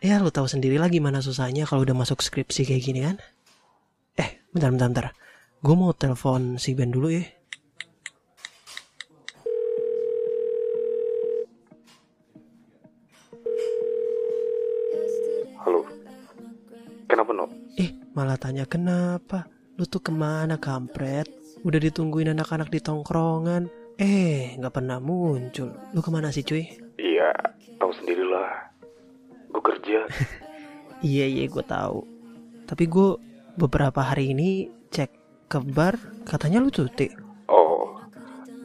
Ya lu tahu sendiri lah gimana susahnya kalau udah masuk skripsi kayak gini kan. Eh, bentar bentar bentar. Gue mau telepon si Ben dulu ya. Halo. Kenapa no? Eh, malah tanya kenapa? Lu tuh ke mana kampret? Udah ditungguin anak-anak di tongkrongan. Eh, nggak pernah muncul. Lu ke mana sih cuy? Iya, tahu sendirilah. Kerja. Iya iya gue tahu. Tapi gue beberapa hari ini cek ke bar katanya lu cuti. Oh,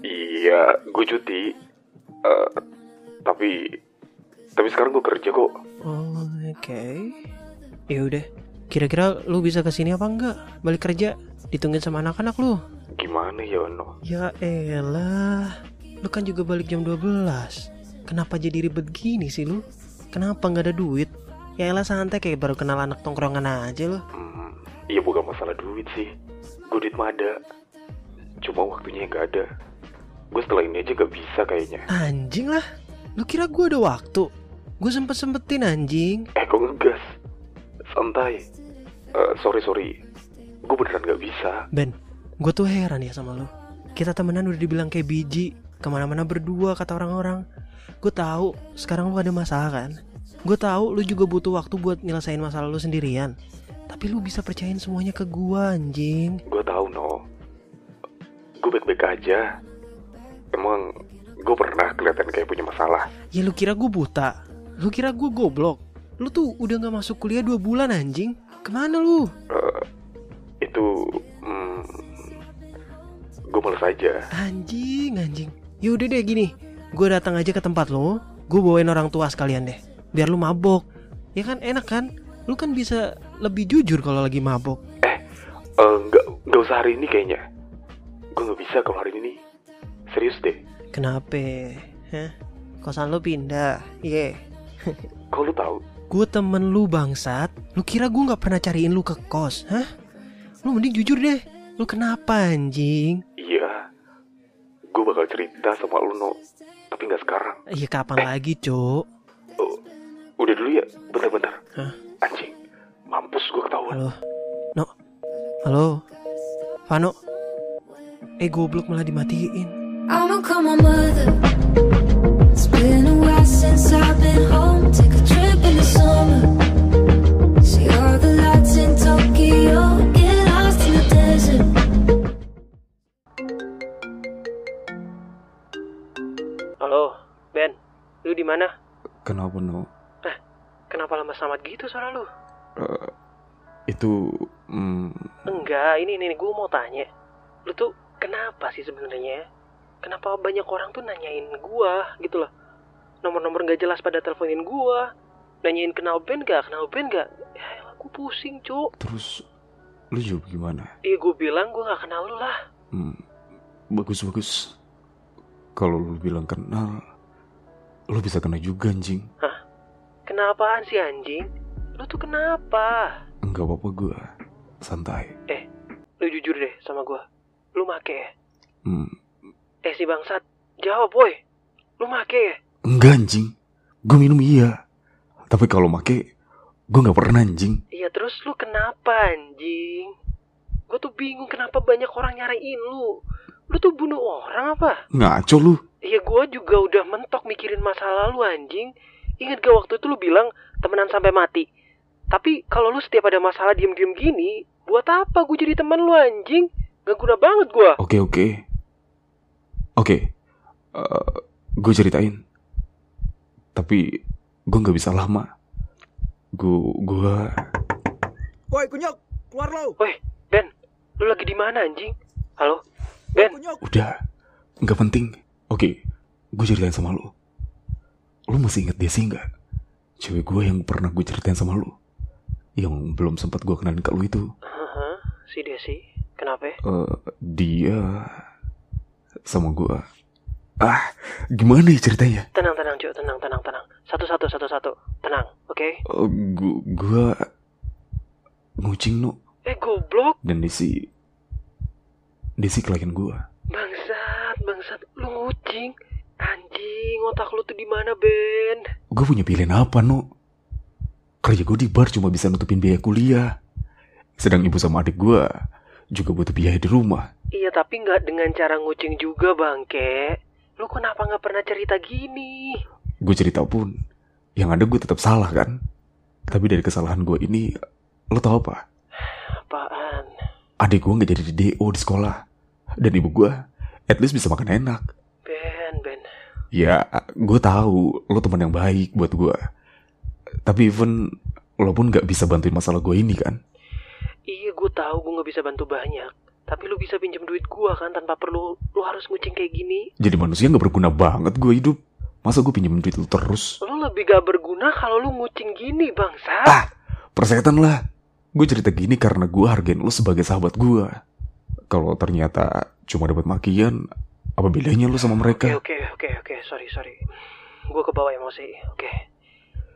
iya, gue cuti. Eh, tapi, tapi sekarang gue kerja kok. Oh, oke. Ya udah. Kira-kira lu bisa ke sini apa enggak? Balik kerja ditungguin sama anak-anak lu. Gimana ya no? Ya elah. Lu kan juga balik jam 12. Kenapa jadi ribet gini sih lu? Kenapa nggak ada duit? Ya elah santai kayak baru kenal anak tongkrongan aja lu. Hmm, iya bukan masalah duit sih. Gue duit mah ada. Cuma waktunya yang gak ada. Gue setelah ini aja gak bisa kayaknya. Anjing lah. Lu kira gue ada waktu? Gue sempet-sempetin anjing. Eh kok ngegas? Santai. Eh, sorry sorry. Gue beneran gak bisa. Ben, gue tuh heran ya sama lu. Kita temenan udah dibilang kayak biji, ke mana-mana berdua kata orang-orang. Gue tahu sekarang lu ada masalah kan. Gue tahu lu juga butuh waktu buat nyelesain masalah lu sendirian. Tapi lu bisa percayain semuanya ke gue anjing. Gue tahu no. Gue baik-baik aja. Emang gue pernah kelihatan kayak punya masalah. Ya lu kira gue buta? Lu kira gue goblok? Lu tuh udah gak masuk kuliah dua bulan anjing. Ke mana lu? Eh, itu, hmm, gue males aja. Anjing, anjing. Yaudah deh gini, gue datang aja ke tempat lo, gue bawain orang tua sekalian deh, biar lu mabok. Ya kan enak kan? Lu kan bisa lebih jujur kalau lagi mabok. Eh, eh, nggak nggak usah hari ini kayaknya. Gue nggak bisa kalau hari ini. Serius deh. Kenapa? Hah? Kosan lu pindah? Iya. Kok lu tahu? Gue temen lu bangsat. Lu kira gue nggak pernah cariin lu ke kos? Hah? Lu mending jujur deh. Lu kenapa anjing? Gue bakal cerita sama lu no. Tapi nggak sekarang. Iya kapan lagi, Cok? Oh, udah dulu ya. Bentar-bentar. Hah? Anjing. Mampus gue ketahuan. Halo. No. Halo. Vano. Eh goblok malah dimatiin. Samat gitu suara lu? Eh, itu, hmm, Enggak, ini ini gue mau tanya. Lu tuh kenapa sih sebenarnya? Kenapa banyak orang tuh nanyain gua gitu loh. Nomor-nomor gak jelas pada teleponin gua. Nanyain kenal Ben gak, kenal Ben gak? Ya aku pusing, Cuk. terus lu jawab gimana? Iya gue bilang gue gak kenal lu lah. Hmm, bagus-bagus. Kalau lu bilang kenal, lu bisa kena juga anjing. Kenapaan sih anjing? Lu tuh kenapa? Enggak apa-apa gue, santai. Eh, lu jujur deh sama gua. Lu make ya? Hmm, Eh si bangsat, jawab boy. Lu make ya? enggak anjing. Gue minum iya. Tapi kalau make, gue nggak pernah anjing. Iya terus lu kenapa anjing? Gue tuh bingung kenapa banyak orang nyariin lu. Lu tuh bunuh orang apa? Ngaco lu. Iya gue juga udah mentok mikirin masa lalu anjing. Ingat gak waktu itu lu bilang temenan sampai mati. Tapi kalau lu setiap ada masalah diem-diem gini, buat apa gue jadi teman lu anjing? Gak guna banget gue. Oke oke. Oke. gue ceritain. Tapi gue nggak bisa lama. Gue gue Woi kunyuk, keluar lo. Woi, Ben, lu lagi di mana anjing? Halo, Ben. Kunyuk. udah nggak penting. Oke, gue ceritain sama lu. Lu masih inget Desi nggak? Cewek gue yang pernah gue ceritain sama lu. Yang belum sempat gue kenalin ke lu itu. Haha, si Desi, kenapa? Eh, dia sama gue. Ah, gimana ya ceritanya? Tenang, tenang, cuy, tenang, tenang, tenang. Satu-satu, satu-satu. Tenang, oke? Eh, gu- gue ngucing nu Eh, goblok. dan Desi Desi klien gue. Bangsat, bangsat, lu ngucing. Anjing, otak lu tuh di mana, Ben? Gue punya pilihan apa nu? kerja gue di bar cuma bisa nutupin biaya kuliah. Sedang ibu sama adik gue juga butuh biaya di rumah. Iya tapi nggak dengan cara ngucing juga bangke. Lu kenapa nggak pernah cerita gini? Gue cerita pun, yang ada gue tetap salah kan. Tapi dari kesalahan gue ini, lo tau apa? Apaan? Adik gue nggak jadi di DO di sekolah. Dan ibu gue, at least bisa makan enak. Ben. Ya, gue tahu lo teman yang baik buat gue. Tapi even lo pun nggak bisa bantuin masalah gue ini kan. Iya gue tahu gue nggak bisa bantu banyak. Tapi lu bisa pinjam duit gua kan tanpa perlu lu harus ngucing kayak gini. Jadi manusia nggak berguna banget gue hidup. Masa gue pinjam duit lo terus? Lu lebih gak berguna kalau lu ngucing gini bangsa. Ah, persetan lah. Gue cerita gini karena gue hargain lo sebagai sahabat gue. Kalau ternyata cuma dapat makian, apa bedanya lo sama Oke mereka? oke oke oke sorry sorry. Gue kebawa emosi. Oke.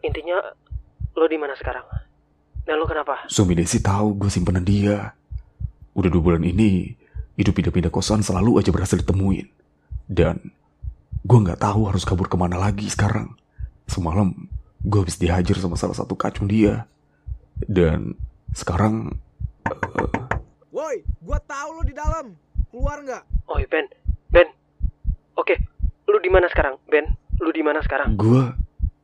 Intinya lo di mana sekarang? Nah lo kenapa? Suami Desi tahu gue simpanan dia. Udah dua bulan ini, hidup pindah-pindah kosan selalu aja berhasil ditemuin. Dan gue nggak tahu harus kabur ke mana lagi sekarang. Semalam, gue habis dihajar sama salah satu kacung dia. Dan sekarang, Woi, gua tahu lo di dalam. Keluar nggak? Oh Ben, Ben. Oke, lu di mana sekarang, Ben? Lu di mana sekarang? gue,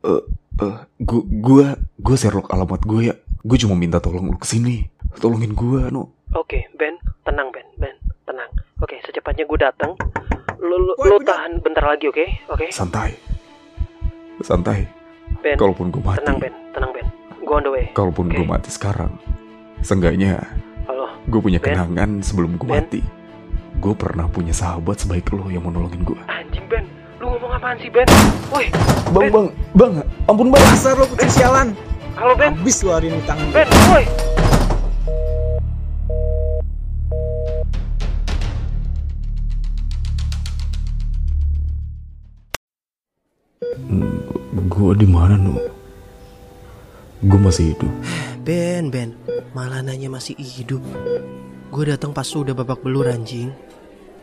eh, eh, gue, gue, gue Sherlock alamat gue ya. Gue cuma minta tolong lu ke sini. Tolongin gue, no. Oke, Ben, tenang Ben, Ben, tenang. Oke, secepatnya gue datang. Lu, lu, lu tahan bentar lagi, oke? Oke, Santai. Santai. Ben. Kalaupun gue mati, Tenang Ben, tenang Ben. Gue on the way. kalaupun gue Oke. mati sekarang, seenggaknya Halo, gue punya Ben? kenangan sebelum gue Ben? mati. Gue pernah punya sahabat sebaik lo yang mau nolongin gue. anjing Ben. Lu ngomong apaan sih Ben? Woi, Bang, bang, bang, ampun bang. Dasar lo kucing sialan. halo Ben. Habis lo hari ini tangan Ben, woi. Gue di mana no? Gue masih hidup. Ben, Ben, malah nanya masih hidup. Gue datang pas lu udah babak belur anjing.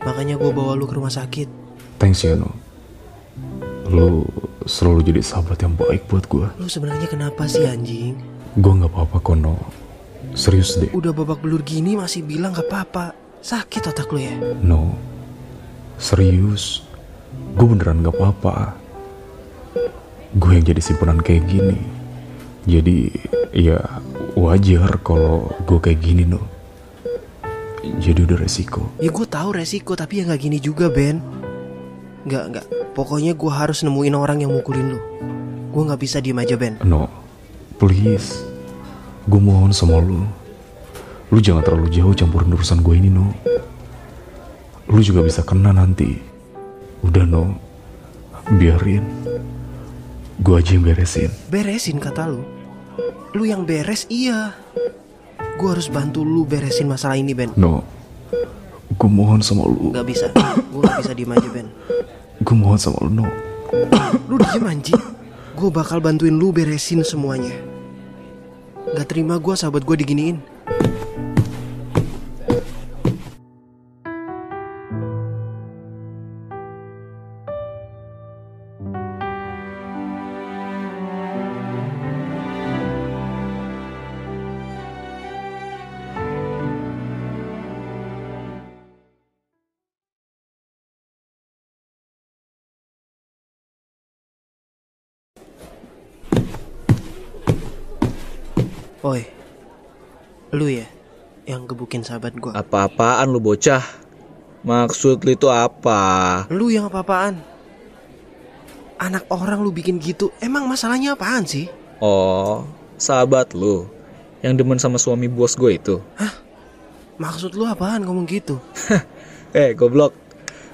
Makanya gue bawa lu ke rumah sakit. Thanks ya no. Lo selalu jadi sahabat yang baik buat gue. Lu sebenarnya kenapa sih anjing? Gue nggak apa-apa kono. Serius deh. Udah babak belur gini masih bilang gak apa-apa. Sakit otak lu ya? No. Serius. Gue beneran gak apa-apa. Gue yang jadi simpanan kayak gini. Jadi ya wajar kalau gue kayak gini no. Jadi udah resiko. Ya gue tahu resiko tapi ya nggak gini juga Ben. Nggak nggak. Pokoknya gue harus nemuin orang yang mukulin lu. Gue nggak bisa diem aja Ben. No, please. Gue mohon sama lu. Lu jangan terlalu jauh campurin urusan gue ini no. Lu juga bisa kena nanti. Udah no. Biarin. Gue aja yang beresin. Beresin kata lu. Lu yang beres iya. Gue harus bantu lu beresin masalah ini Ben. No. Gue mohon sama lu. Gak bisa. Gue gak bisa diem aja Ben. Gue mohon sama lu no. Lu diem anjing. Gue bakal bantuin lu beresin semuanya. Gak terima gue sahabat gue diginiin. Oi, lu ya yang gebukin sahabat gue. Apa-apaan lu bocah? Maksud lu itu apa? Lu yang apa-apaan? Anak orang lu bikin gitu, emang masalahnya apaan sih? Oh, sahabat lu yang demen sama suami bos gue itu. Maksud lu apaan ngomong gitu? Eh, goblok.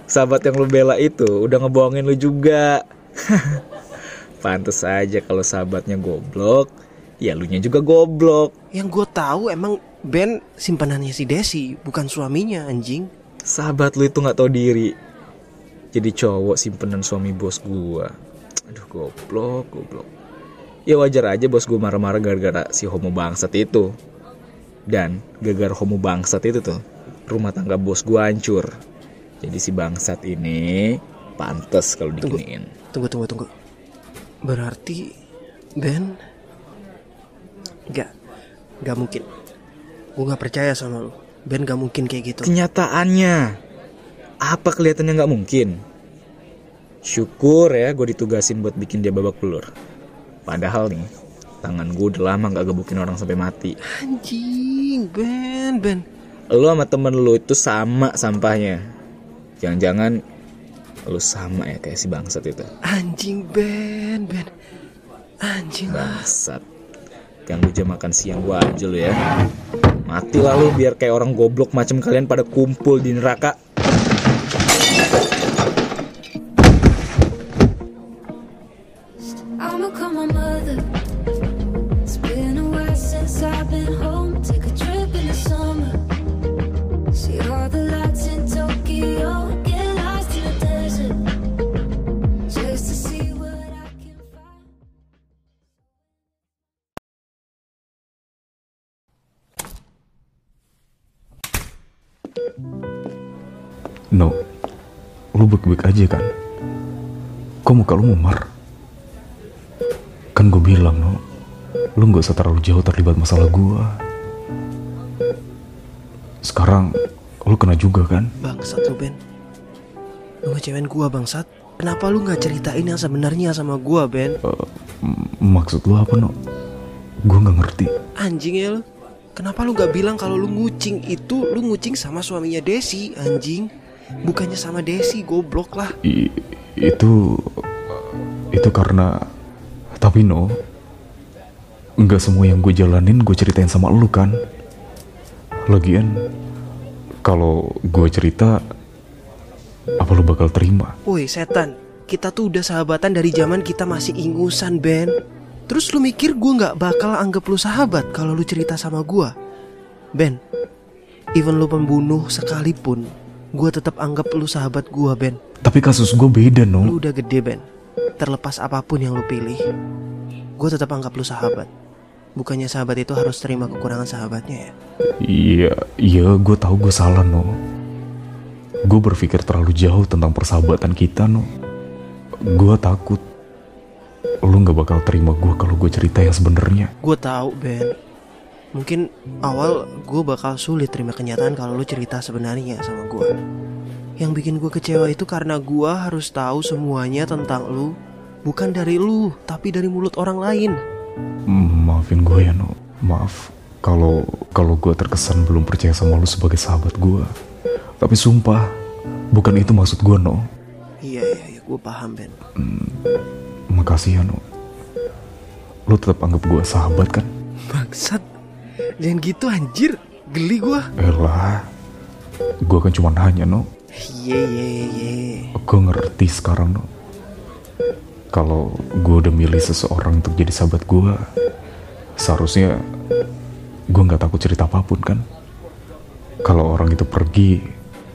Sahabat yang lu bela itu udah ngebohongin lu juga. Pantes aja kalau sahabatnya goblok, ya lu nya juga goblok. Yang gue tahu emang Ben simpanannya si Desi, bukan suaminya anjing. Sahabat lu itu nggak tahu diri. Jadi cowok simpenan suami bos gua. Aduh goblok, goblok. Ya wajar aja bos gua marah-marah gara-gara si homo bangsat itu. Dan gara-gara homo bangsat itu tuh, rumah tangga bos gua hancur. Jadi si bangsat ini pantes kalau diginiin. Tunggu tunggu tunggu. Berarti Ben Gak mungkin. Gue gak percaya sama lu. Ben gak mungkin kayak gitu. Kenyataannya, apa kelihatannya nggak mungkin? Syukur ya gue ditugasin buat bikin dia babak belur. Padahal nih, tangan gue udah lama nggak gebukin orang sampai mati. Anjing, Ben, Ben. Lu sama temen lu itu sama sampahnya. Jangan-jangan lu sama ya kayak si bangsat itu. Anjing, Ben, Ben. Anjing. Bangsat. Ganggu jam makan siang gua aja lu ya. Mati lah lu biar kayak orang goblok macam kalian pada kumpul di neraka. No, lu baik-baik aja kan? Kok muka lu memar? Kan gue bilang, no, lu gak usah terlalu jauh terlibat masalah gue. Sekarang, lu kena juga kan? Bangsat lu, Ben. Lu ngecewain gua, bangsat. Kenapa lu gak ceritain yang sebenarnya sama gua, Ben? M- maksud lu apa, no? Gue gak ngerti. Anjing ya lu. Kenapa lu gak bilang kalau lu ngucing itu lu ngucing sama suaminya Desi, anjing? Bukannya sama Desi, goblok lah. I- itu, itu karena, tapi no, nggak semua yang gue jalanin gue ceritain sama lu kan. Lagian, kalau gue cerita, apa lu bakal terima? Woi, setan. Kita tuh udah sahabatan dari zaman kita masih ingusan, Ben. Terus lu mikir gua nggak bakal anggap lu sahabat kalau lu cerita sama gua? Ben, even lu pembunuh sekalipun, gua tetap anggap lu sahabat gua, Ben. Tapi kasus gue beda no. Lu udah gede, Ben. Terlepas apa pun yang lu pilih, gua tetap anggap lu sahabat. Bukannya sahabat itu harus terima kekurangan sahabatnya ya? Iya, iya gue tahu gue salah no. Gue berpikir terlalu jauh tentang persahabatan kita no. Gue takut lu nggak bakal terima gue kalau gue cerita yang sebenarnya. Gue tahu Ben. Mungkin awal gue bakal sulit terima kenyataan kalau lu cerita sebenarnya sama gue. Yang bikin gue kecewa itu karena gue harus tahu semuanya tentang lu, bukan dari lu, tapi dari mulut orang lain. Maafin gue ya no. Maaf kalau kalau gue terkesan belum percaya sama lu sebagai sahabat gue. Tapi sumpah, bukan itu maksud gue no. Iya iya, iya gue paham Ben. Makasih ya no. Lu tetap anggap gue sahabat kan? Bangsat, jangan gitu anjir, geli gue. Elah, gue kan cuma nanya no. Iya iya iya. Gue ngerti sekarang no. Kalau gue udah milih seseorang untuk jadi sahabat gue, seharusnya gue nggak takut cerita apa pun kan. Kalau orang itu pergi,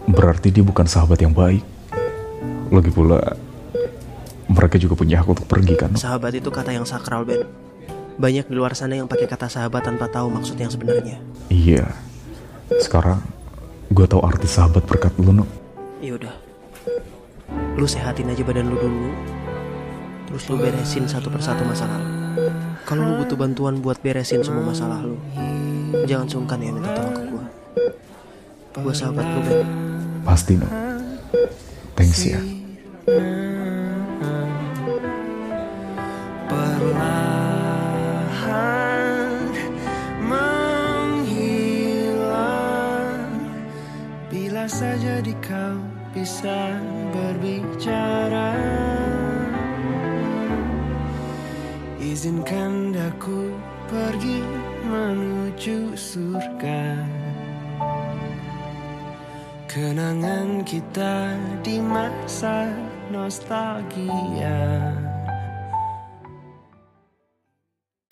berarti dia bukan sahabat yang baik. Lagi pula, mereka juga punya hak untuk pergi kan. Sahabat itu kata yang sakral Ben. Banyak di luar sana yang pakai kata sahabat tanpa tahu maksud yang sebenarnya. Iya, sekarang gue tahu arti sahabat berkat lu no. Ya udah. Lu sehatin aja badan lu dulu. Terus lu beresin satu persatu masalah lu. Kalau lu butuh bantuan buat beresin semua masalah lu, jangan sungkan ya minta tolong ke gua. Gua sahabat lu, Ben. Pasti no. Thanks ya. Saja di kau bisa berbicara. Izinkan aku pergi menuju surga. Kenangan kita di masa nostalgia